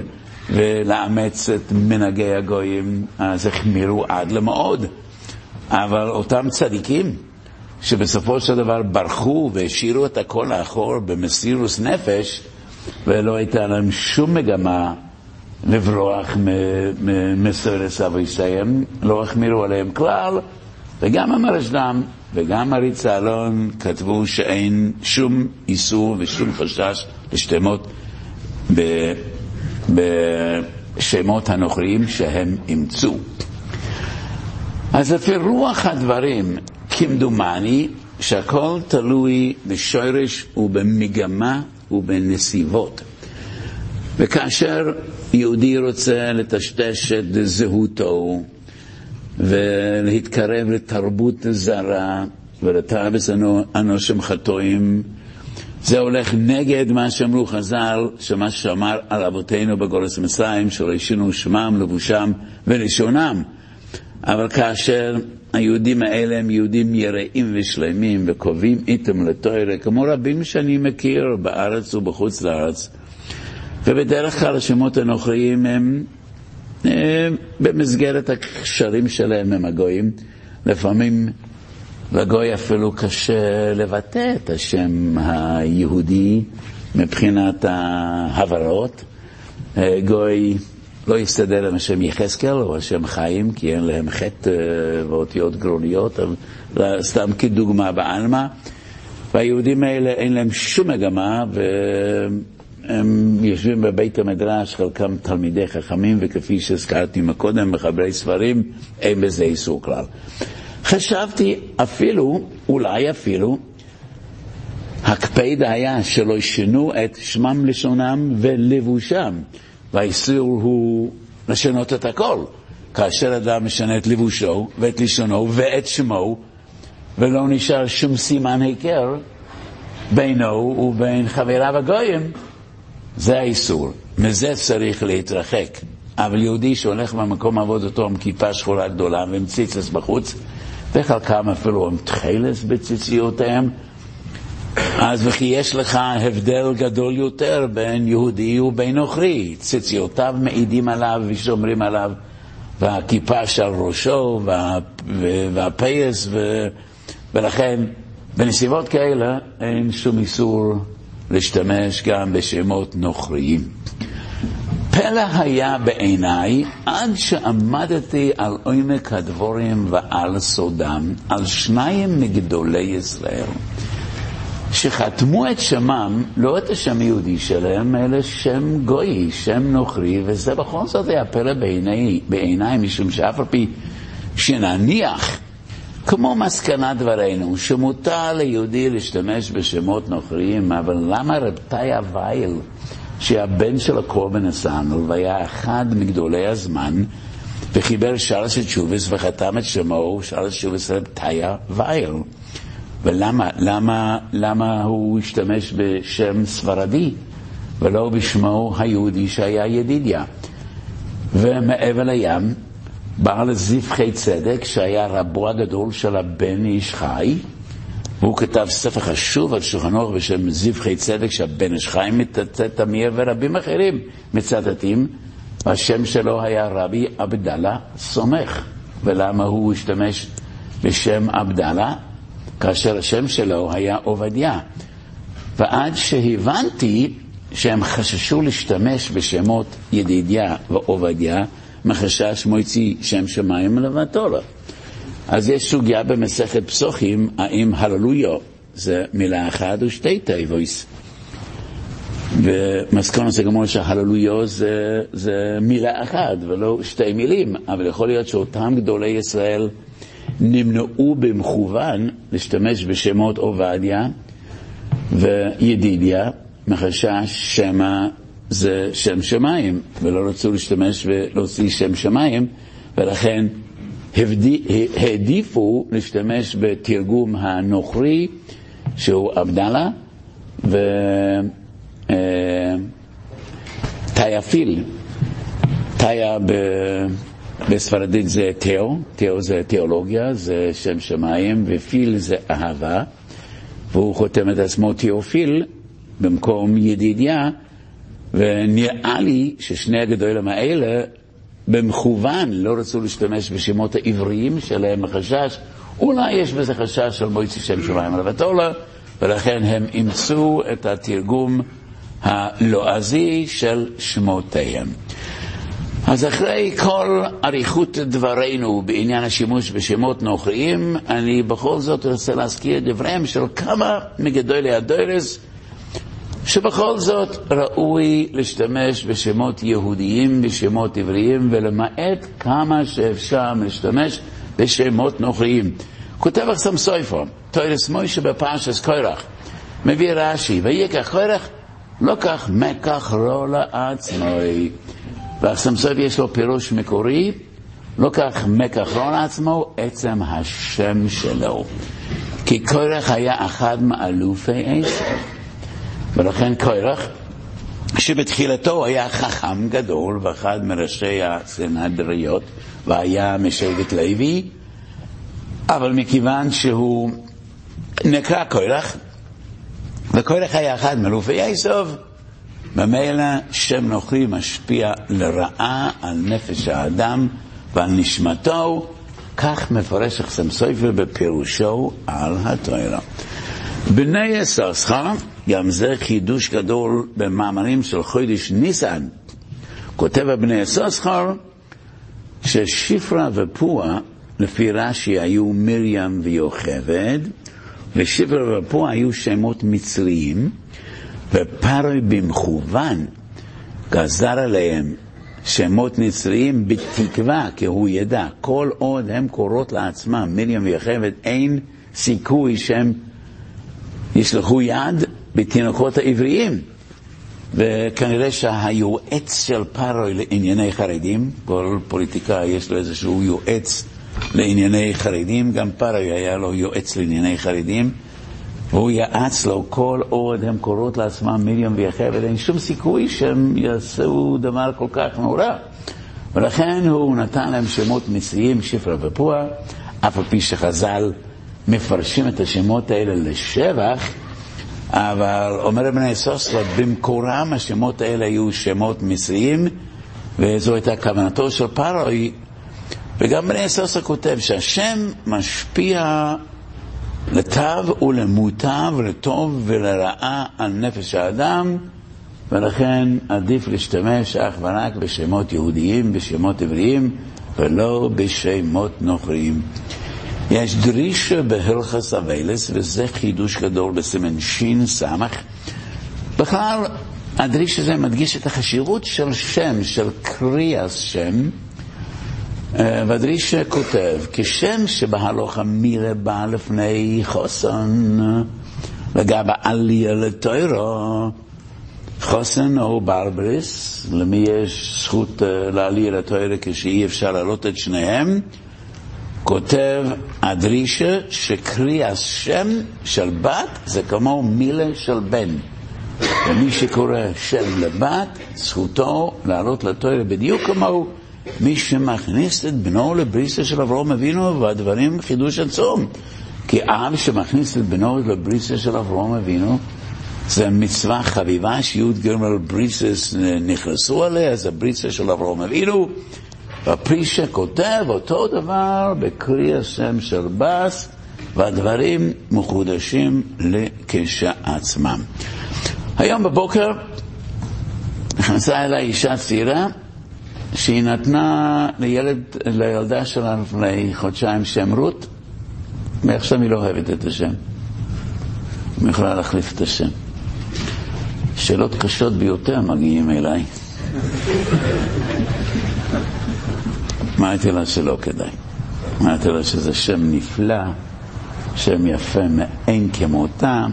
ולאמץ את מנהגי הגויים, אז החמירו עד למאוד. אבל אותם צדיקים, שבסופו של דבר ברחו והשאירו את הכל לאחור במסירוס נפש, ולא הייתה להם שום מגמה לברוח ממסרס אביסיהם, לא החמירו עליהם כלל, וגם המרשדם וגם הריצה אלון כתבו שאין שום איסור ושום חשש לשתמות בשמות הנוכריים שהם אימצו. אז לפי רוח הדברים, כמדומני שהכל תלוי בשורש ובמגמה ובנסיבות. וכאשר יהודי רוצה לטשטש את זהותו ולהתקרב לתרבות זרה ולתאבס אנושים חטואים, זה הולך נגד מה שאמרו חז"ל, שמה שאמר על אבותינו בגולס מצרים, שלא ישינו שמם, לבושם ולשונם. אבל כאשר היהודים האלה הם יהודים יראים ושלמים וקובעים איתם לתוירה, כמו רבים שאני מכיר בארץ ובחוץ לארץ, ובדרך כלל השמות הנוכריים הם במסגרת הקשרים שלהם עם הגויים. לפעמים לגוי אפילו קשה לבטא את השם היהודי מבחינת ההברות. גוי לא יסתדר עם השם יחזקאל או השם חיים, כי אין להם חטא ואותיות גרוניות, סתם כדוגמה בעלמא. והיהודים האלה אין להם שום מגמה, והם יושבים בבית המדרש, חלקם תלמידי חכמים, וכפי שהזכרתי מקודם, מחברי ספרים, אין בזה איסור כלל. חשבתי אפילו, אולי אפילו, הקפד היה שלא ישנו את שמם לשונם ולבושם. והאיסור הוא לשנות את הכל. כאשר אדם משנה את לבושו ואת לשונו ואת שמו, ולא נשאר שום סימן היכר בינו ובין חבריו הגויים, זה האיסור. מזה צריך להתרחק. אבל יהודי שהולך במקום עבודתו עם כיפה שחורה גדולה ועם ציצס בחוץ, וחלקם אפילו עם תכלס בציציותיהם, אז וכי יש לך הבדל גדול יותר בין יהודי ובין נוכרי. ציציותיו מעידים עליו ושומרים עליו, והכיפה שעל ראשו, וה, והפייס, ו, ולכן בנסיבות כאלה אין שום איסור להשתמש גם בשמות נוכריים. פלא היה בעיניי עד שעמדתי על עומק הדבורים ועל סודם, על שניים מגדולי ישראל. שחתמו את שמם, לא את השם היהודי שלהם, אלא שם גוי, שם נוכרי, וזה בכל זאת היה פלא בעיניי, בעיני, משום שאף על פי שנניח, כמו מסקנת דברינו, שמותר ליהודי להשתמש בשמות נוכריים, אבל למה רב תאיה וייל, שהבן של הקורבן הסנו, והיה אחד מגדולי הזמן, וחיבר שלוש תשובס וחתם את שמו, שלוש תשובס רב תאיה וייל. ולמה למה, למה הוא השתמש בשם ספרדי ולא בשמו היהודי שהיה ידידיה? ומעבר לים, בעל זבחי צדק, שהיה רבו הגדול של הבן איש חי, והוא כתב ספר חשוב על שולחנו בשם זבחי צדק, שהבן איש חי מצטט תמיר, ורבים אחרים מצטטים. השם שלו היה רבי עבדאללה סומך. ולמה הוא השתמש בשם עבדאללה? כאשר השם שלו היה עובדיה. ועד שהבנתי שהם חששו להשתמש בשמות ידידיה ועובדיה, מחשש מוציא שם שמיים לבטולה. אז יש סוגיה במסכת פסוחים, האם הללויו זה מילה אחת או שתי תיבויס. ומסקנות זה גמור שהללויו זה, זה מילה אחת ולא שתי מילים, אבל יכול להיות שאותם גדולי ישראל נמנעו במכוון להשתמש בשמות עובדיה וידידיה, מחשש שמא זה שם שמיים, ולא רצו להשתמש ולהוציא שם שמיים, ולכן העדיפו להשתמש בתרגום הנוכרי, שהוא עבדאללה, ותייפיל, תיה ב... בספרדית זה תאו, תאו זה תיאולוגיה, זה שם שמיים, ופיל זה אהבה, והוא חותם את עצמו תיאופיל במקום ידידיה, ונראה לי ששני הגדולים האלה במכוון לא רצו להשתמש בשמות העבריים שלהם החשש, אולי יש בזה חשש של מועצי שם שמיים על הבתולה, ולכן הם אימצו את התרגום הלועזי של שמותיהם. אז אחרי כל אריכות דברינו בעניין השימוש בשמות נוכריים, אני בכל זאת רוצה להזכיר את דבריהם של כמה מגדולי הדוירס, שבכל זאת ראוי להשתמש בשמות יהודיים, בשמות עבריים, ולמעט כמה שאפשר להשתמש בשמות נוכריים. כותב אחסם סויפו, תוירס מוישה בפרשס קוירח, מביא רש"י, ויקח קוירח, לא כך מקח לא לעצמוי. והסמסוב יש לו פירוש מקורי, לא כך מקחרון עצמו, עצם השם שלו. כי קורח היה אחד מאלופי עשר, ולכן קורח, שבתחילתו היה חכם גדול ואחד מראשי הסנהדריות, והיה משבט לוי, אבל מכיוון שהוא נקרא קורח, וקורח היה אחד מאלופי עשר, ממילא שם נוכרי משפיע לרעה על נפש האדם ועל נשמתו, כך מפרש אחסם סופר בפירושו על התוירה. בני אססחה, גם זה חידוש גדול במאמרים של חודש ניסן, כותב הבני אססחר ששפרה ופועה, לפי רש"י, היו מרים ויוכבד, ושפרה ופועה היו שמות מצריים, ופרוי במכוון גזר עליהם שמות נצריים בתקווה כי הוא ידע, כל עוד הם קוראות לעצמם מרים ויחבת, אין סיכוי שהם ישלחו יד בתינוקות העבריים. וכנראה שהיועץ של פרוי לענייני חרדים, כל פוליטיקאי יש לו איזשהו יועץ לענייני חרדים, גם פרוי היה לו יועץ לענייני חרדים. והוא יעץ לו כל עוד הם קוראות לעצמם מרים ויחבל, אין שום סיכוי שהם יעשו דבר כל כך נורא. ולכן הוא נתן להם שמות מצריים, שפרה ופוע, אף על פי שחז"ל מפרשים את השמות האלה לשבח, אבל אומר בני סוסרה, במקורם השמות האלה היו שמות מצריים, וזו הייתה כוונתו של פרוי. וגם בני סוסרה כותב שהשם משפיע לטב ולמוטב, לטוב ולרעה על נפש האדם, ולכן עדיף להשתמש אך ורק בשמות יהודיים, בשמות עבריים, ולא בשמות נוכריים. יש דרישה בהלכס אביילס, וזה חידוש גדול בסימן סמך. בכלל, הדריש הזה מדגיש את החשיבות של שם, של קריאס שם, ודרישה כותב, כשם שבהלוך המירה בא לפני חוסן, לגבי עלייה לתוירו, חוסן או ברבריס, למי יש זכות לעלייה לתוירו כשאי אפשר להעלות את שניהם, כותב הדרישה שקריאה שם של בת זה כמו מילה של בן. ומי שקורא שם לבת, זכותו לעלות לתוירו בדיוק כמו מי שמכניס את בנו לבריסה של אברהם אבינו, והדברים חידוש עצום. כי אב שמכניס את בנו לבריסה של אברהם אבינו, זה מצווה חביבה שיהוד גרמל בריסס נכנסו עליה, זה בריסה של אברהם אבינו. והפרישה כותב אותו דבר בקרי השם של בס, והדברים מחודשים לכשעצמם. היום בבוקר נכנסה אליי אישה צעירה שהיא נתנה לילד, לילדה שלה לפני חודשיים שם רות, ועכשיו היא לא אוהבת את השם. היא יכולה להחליף את השם. שאלות קשות ביותר מגיעים אליי. אמרתי לה שלא כדאי. אמרתי לה שזה שם נפלא, שם יפה מאין כמותה,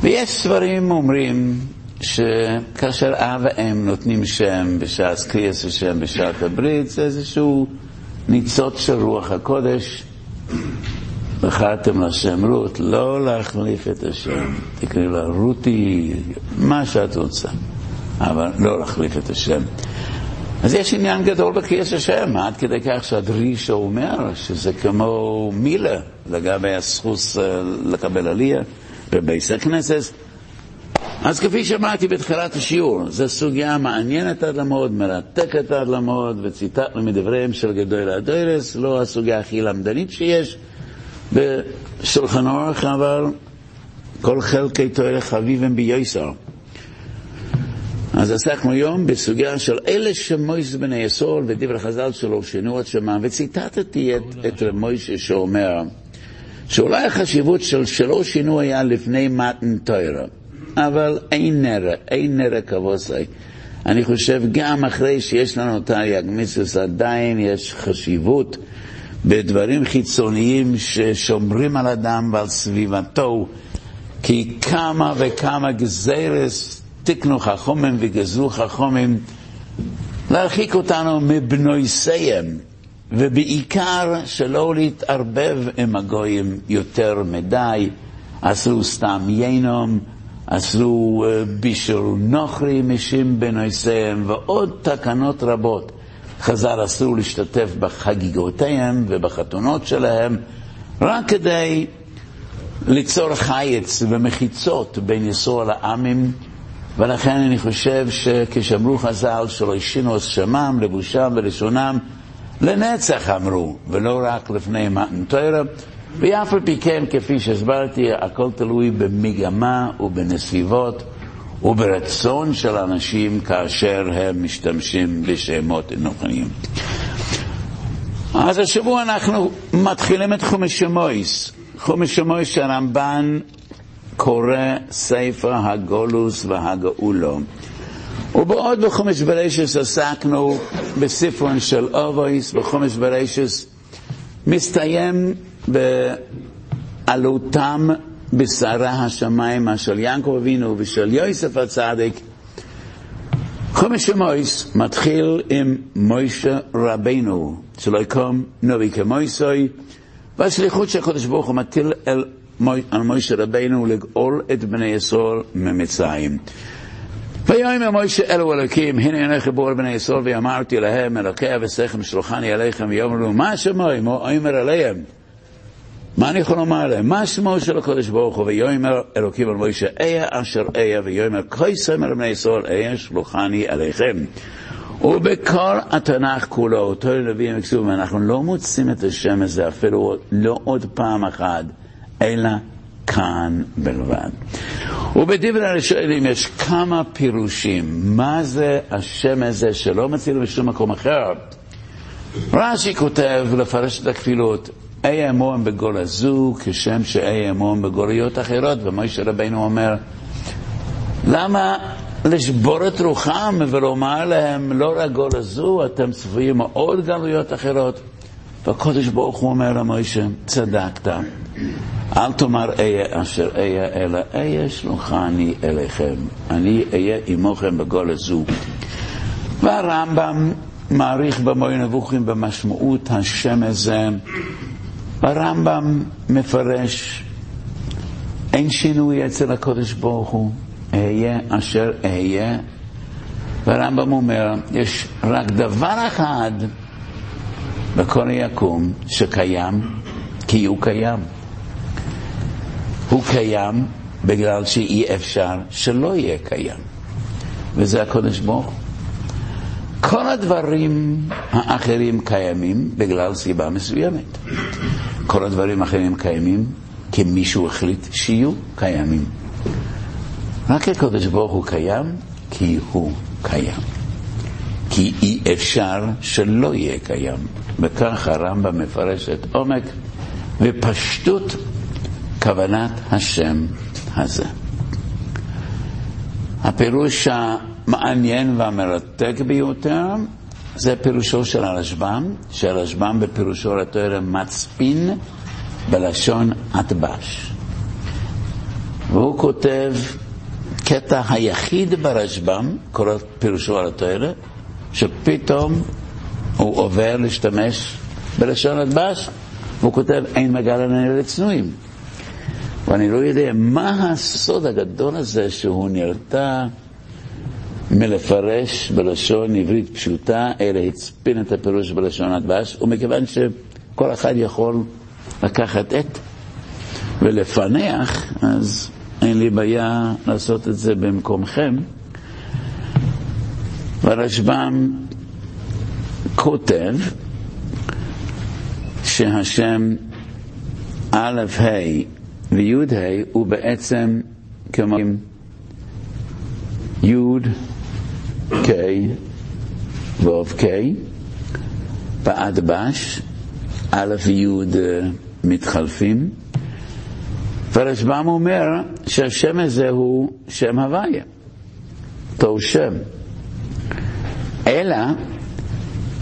ויש סברים אומרים שכאשר אב ואם נותנים שם בשעת קריאס השם בשעת הברית, זה איזשהו ניצוץ של רוח הקודש. בחרתם לשם רות, לא להחליף את השם. תקראי לה רותי, מה שאת רוצה, אבל לא להחליף את השם. אז יש עניין גדול בקריאס השם, עד כדי כך שהדרישה אומר שזה כמו מילה לגבי הזכות לקבל עלייה בבייס הכנסת. אז כפי שאמרתי בתחילת השיעור, זו סוגיה מעניינת עד למאוד, מרתקת עד למאוד, וציטטנו מדבריהם של גדול הדוירס, לא הסוגיה הכי למדנית שיש בשולחן אורך, אבל כל חלקי תואר חביבים ביוסר. אז עסקנו היום בסוגיה של אלה שמויס בני יסול ודברי חז"ל שלו שינו את שמם, וציטטתי את, את מוישה שאומר שאולי החשיבות של שלא שינו היה לפני מתן תוירה. אבל אין נרא, אין נרא כבוסי. אני חושב גם אחרי שיש לנו תרי"ג מיסוס עדיין יש חשיבות בדברים חיצוניים ששומרים על אדם ועל סביבתו, כי כמה וכמה גזירס תקנו חכומים וגזרו חכומים להרחיק אותנו מבנויסיהם, ובעיקר שלא להתערבב עם הגויים יותר מדי, עשו סתם ינום, עשו אה, בישול נוכרי משים בנויסיהם ועוד תקנות רבות. חז"ל אסור להשתתף בחגיגותיהם ובחתונות שלהם רק כדי ליצור חיץ ומחיצות בין יסור לעמים ולכן אני חושב שכשאמרו חז"ל שלא השינו שמם, לבושם ולשונם, לנצח אמרו, ולא רק לפני מתן תורה. ואף על פי כן, כפי שהסברתי, הכל תלוי במגמה ובנסיבות וברצון של אנשים כאשר הם משתמשים בשמות אנוכיים. אז השבוע אנחנו מתחילים את חומש שמויס. חומש שמויס שהרמב"ן קורא ספר הגולוס והגאולו. ובעוד בחומש ברשס עסקנו בספרון של אובויס, בחומש ברשס מסתיים בעלותם בשרה השמיים של יעקב אבינו ושל יוסף הצדיק. חומש שמויס מתחיל עם מוישה רבנו, שלא יקום נובי כמויסוי, והשליחות שהקדוש ברוך הוא מטיל אל, מוישה רבנו לגאול את בני ישראל ממצרים. ויאמר מוישה אלו אלוקים, הנה אני חיבור בני ישראל, ואמרתי להם, אלוקי אבסיכם שלוחני עליכם, ויאמרו, מה שמוי, מה אומר עליהם? מה אני יכול לומר להם? מה שמו של הקודש ברוך הוא? ויאמר אלוקים על מוישה, איה אשר איה, ויאמר כה סמר בני ישראל, איה שלוחני עליכם. ובכל התנ"ך כולו, אותו לנביאים וכתוב, אנחנו לא מוצאים את השם הזה אפילו לא עוד פעם אחת, אלא כאן בלבד. ובדברי הראשונים יש כמה פירושים, מה זה השם הזה שלא מציל בשום מקום אחר. רש"י כותב לפרש את הכפילות, אי אמון בגול הזו כשם שאי אמון בגוליות אחרות, ומשה רבינו אומר, למה לשבור את רוחם ולומר להם, לא רק גול הזו, אתם צפויים עוד גלויות אחרות? והקדוש ברוך הוא אומר למשה, צדקת, אל תאמר איה אשר איה, אלא איה שלוחני אליכם, אני אהיה עמוכם בגול הזו. והרמב"ם מעריך במוי נבוכים במשמעות השם הזה הרמב"ם מפרש, אין שינוי אצל הקודש ברוך הוא, אהיה אשר אהיה. והרמב"ם אומר, יש רק דבר אחד בכל היקום שקיים, כי הוא קיים. הוא קיים בגלל שאי אפשר שלא יהיה קיים, וזה הקודש ברוך. כל הדברים האחרים קיימים בגלל סיבה מסוימת. כל הדברים האחרים קיימים כי מישהו החליט שיהיו קיימים. רק הקדוש ברוך הוא קיים כי הוא קיים. כי אי אפשר שלא יהיה קיים. וכך הרמב"ם מפרש את עומק ופשטות כוונת השם הזה. הפירוש המעניין והמרתק ביותר זה פירושו של הרשב"ם, שהרשב"ם בפירושו לתואר מצפין בלשון אטבש. והוא כותב קטע היחיד ברשב"ם, קורא פירושו על התואר, שפתאום הוא עובר להשתמש בלשון אטבש, והוא כותב אין מגל הנראה לצנועים. ואני לא יודע מה הסוד הגדול הזה שהוא נרתע מלפרש בלשון עברית פשוטה, אלא הצפין את הפירוש בלשון הדבש, ומכיוון שכל אחד יכול לקחת את ולפענח, אז אין לי בעיה לעשות את זה במקומכם. והרשב"ם כותב שהשם א' ה' וי' ה' הוא בעצם כמו י' ק' ו' ק' באדבש, א' וי' מתחלפים, והרשב"ם אומר שהשם הזה הוא שם הוויה, אותו שם. אלא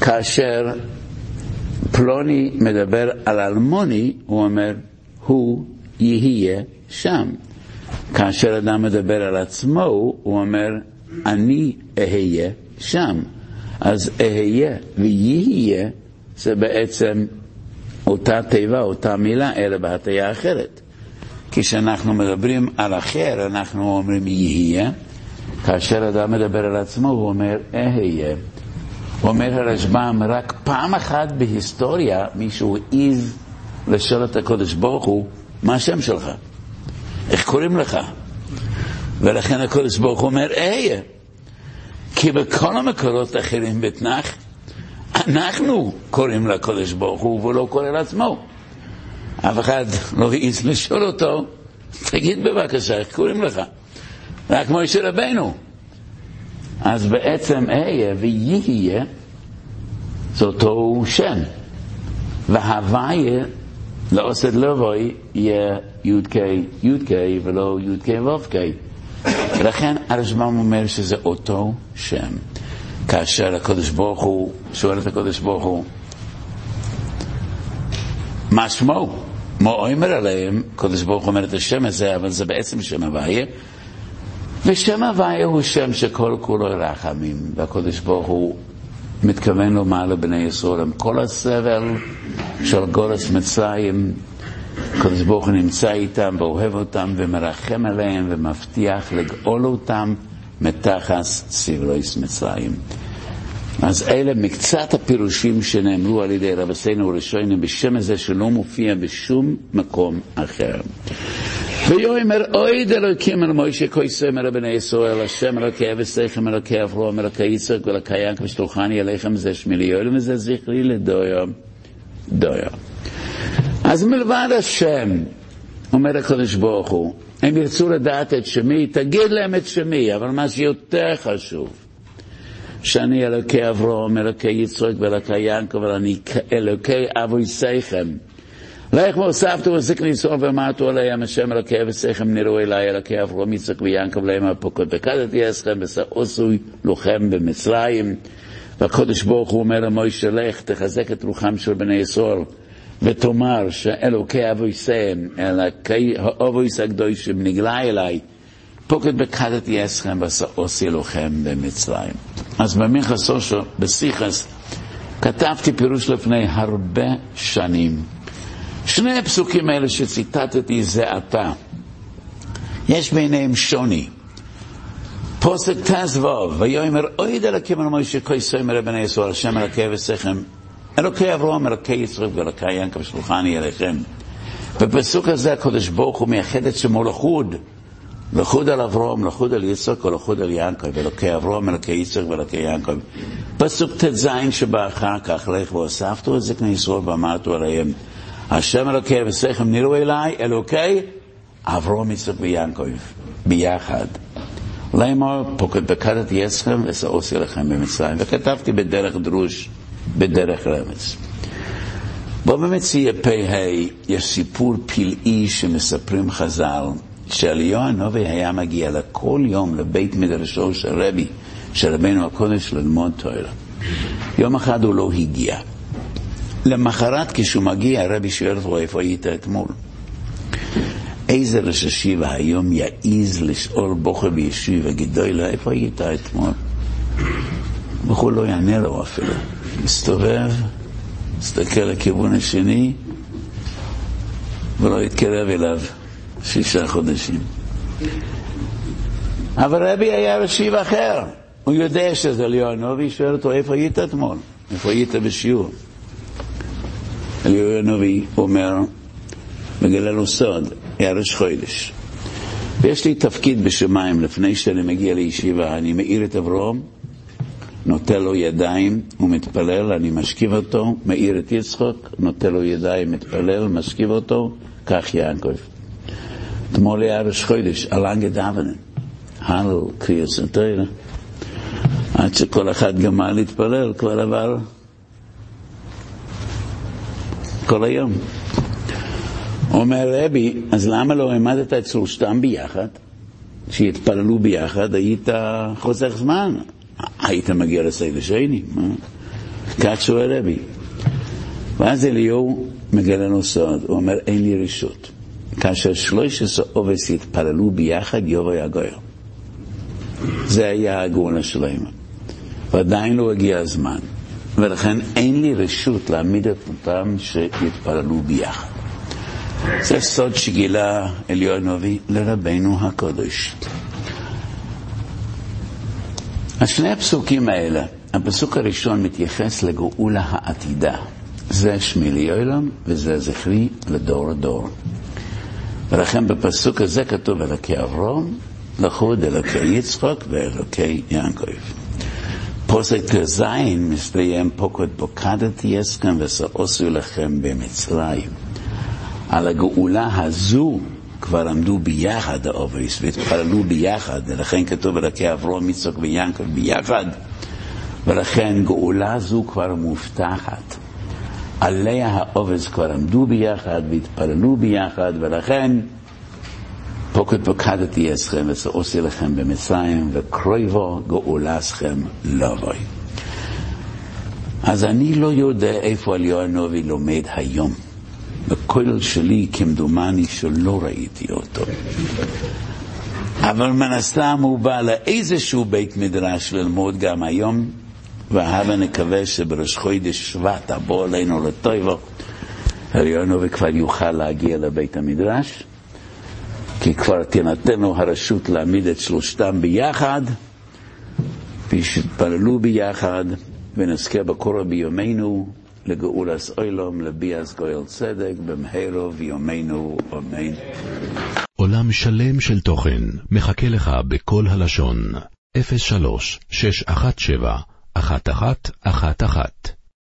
כאשר פלוני מדבר על אלמוני, הוא אומר, הוא יהיה שם. כאשר אדם מדבר על עצמו, הוא אומר, אני אהיה שם. אז אהיה ויהיה זה בעצם אותה תיבה, אותה מילה, אלא בהטיה אחרת. כשאנחנו מדברים על אחר, אנחנו אומרים יהיה, כאשר אדם מדבר על עצמו, הוא אומר אהיה. אומר הרשב"ם, רק פעם אחת בהיסטוריה מישהו העז לשאול את הקודש ברוך הוא, מה השם שלך? איך קוראים לך? ולכן הקודש ברוך הוא אומר, אהיה. כי בכל המקורות האחרים בתנ"ך, אנחנו קוראים לקודש ברוך הוא, והוא לא קורא לעצמו. אף אחד לא העז לשאול אותו, תגיד בבקשה, איך קוראים לך? רק מוישה רבנו. אז בעצם אהיה ויהיה זה אותו שם. והוויה לעושת לבוי יהיה י"ק י"ק ולא י"ק ו"ק. ולכן הרשב"ם אומר שזה אותו שם. כאשר הקדוש ברוך הוא שואל את הקדוש ברוך הוא, מה שמו? מה אומר עליהם? הקדוש ברוך הוא אומר את השם הזה, אבל זה בעצם שם הוויה. ושם הוויה הוא שם שכל כולו רחמים, והקדוש ברוך הוא מתכוון לומר לבני ישראל, עם כל הסבל של גולס מצרים, הקדוש ברוך הוא נמצא איתם ואוהב אותם ומרחם עליהם ומבטיח לגאול אותם מתחת סבלויס מצרים. אז אלה מקצת הפירושים שנאמרו על ידי רבסינו הראשונים בשם הזה שלא מופיע בשום מקום אחר. ויאמר אוי דלוקים אל מוישה כויסם אל בני ישראל, השם אלוקי אבסכם אלוקי אברום אלוקי יצחק ואלוקי יעקב ושלוחני אליכם זה שמילי יואל וזה זכרי לדויו דויו. אז מלבד השם, אומר הקדוש ברוך הוא, הם ירצו לדעת את שמי, תגיד להם את שמי, אבל מה שיותר חשוב, שאני אלוקי אברום, אלוקי יצחק ואלוקי יעקב, ואני אלוקי אבוי סייכם. לך והוספתו וזקני צור ואמרתו עליהם השם אלוקי אבסיכם נראו אלי אלוקי אברום יצחק ויעקב להם הפוקות וקדתי אסכם ושעושוי לוחם במצרים. והקדוש ברוך הוא אומר למוישה לך תחזק את רוחם של בני ישראל ותאמר שאלוקי אבויסיהם אלוקי האבויס הקדושים נגלה אליי פוקד בקדתי אסכם ושעושי לוחם במצרים. אז במינכה סושו בסיכס כתבתי פירוש לפני הרבה שנים. שני הפסוקים האלה שציטטתי זה עתה, יש ביניהם שוני. פוסק ט"ו, ויאמר אוי דלקים על מוישה כוי סוימר בני ישראל, השם אלוקי וסכם, אלוקי אברהם, אלוקי יצחק ואלוקי ינקב שלוחני אליכם. בפסוק הזה הקדוש ברוך הוא מייחד את שמו לחוד, לחוד על אברהם, לחוד על יצחק ולחוד על ינקב, אלוקי אברהם, אלוקי יצחק ואלוקי ינקב. פסוק ט"ז שבא אחר כך, לך והוספתו את זקני ישראל ואמרתו עליהם. השם אלוקי וסכם נראו אליי, אלוקי אברום יצחק ויעקב, ביחד. לאמור, פקדת יסכם ושעושי לכם במצרים. וכתבתי בדרך דרוש, בדרך רמז. בו במציע פ"ה יש סיפור פלאי שמספרים חז"ל, שאליהו הנובי היה מגיע לכל יום לבית מדרשו של רבי, של רבינו הקודש ללמוד תואר. יום אחד הוא לא הגיע. למחרת כשהוא מגיע, הרבי שואל אותו, איפה היית אתמול? איזה ראש השיבה היום יעז לשאול בוחר בישיבה גדולה, איפה היית אתמול? בחור לא יענה לו אפילו. מסתובב, מסתכל לכיוון השני, ולא יתקרב אליו שישה חודשים. אבל רבי היה רשיב אחר. הוא יודע שזה ליאונובי, שואל אותו, איפה היית אתמול? איפה היית בשיעור? אליהו הנביא אומר, מגלה לו סוד, היה ראש חודש. ויש לי תפקיד בשמיים, לפני שאני מגיע לישיבה, אני מאיר את אברום, נוטה לו ידיים, הוא מתפלל, אני משכיב אותו, מאיר את יצחוק, נוטה לו ידיים, מתפלל, משכיב אותו, כך יעקב. אתמול היה ראש חודש, אלנגה דוונן, הלל, קריאס התוירה. עד שכל אחד גמר להתפלל, כבר עבר כל היום. אומר רבי, אז למה לא העמדת את שלושתם ביחד? שיתפללו ביחד, היית חוסך זמן. היית מגיע לסייל שני, מה? כך שואל רבי. ואז אליהו מגלה לנו סוד, הוא אומר, אין לי רשות. כאשר שלוש עשרה עובס יתפללו ביחד, יבוא הגויר. זה היה הגאולה שלהם. ועדיין לא הגיע הזמן, ולכן אין לי רשות להעמיד את אותם שיתפללו ביחד. זה סוד שגילה אליהו הנביא לרבנו הקודש. אז שני הפסוקים האלה, הפסוק הראשון מתייחס לגאולה העתידה. זה שמי ליועלם וזה זכרי לדור הדור. ולכן בפסוק הזה כתוב אלוקי אברום, לחוד אלוקי יצחוק ואלוקי יעקב. פוסק ט"ז מסתיים פוקוד בוקדתי אסכם ושעושו לכם במצרים. על הגאולה הזו כבר עמדו ביחד האבות והתפללו ביחד, ולכן כתוב אלוקי אברהם, יצחק ויעקב ביחד, ולכן גאולה זו כבר מובטחת. עליה האבות כבר עמדו ביחד והתפללו ביחד, ולכן פקוד פקדתי אתכם ואת העשוי לכם במצרים, וקרובה גאולתכם לבוא. אז אני לא יודע איפה אליהו הנובי לומד היום. בכולל שלי כמדומני שלא ראיתי אותו. אבל מן הסתם הוא בא לאיזשהו בית מדרש ללמוד גם היום, והבה נקווה שבראש חודש שבט הבוא עלינו לטויבו, הריונו וכבר יוכל להגיע לבית המדרש, כי כבר תינתן לו הרשות להעמיד את שלושתם ביחד, ויתפללו ביחד, ונזכה בקורא ביומנו. לגאולס אוילום, לביאס גואל צדק, במהרו ויומנו, אמן. עולם שלם של תוכן מחכה לך בכל הלשון, 03 617 1111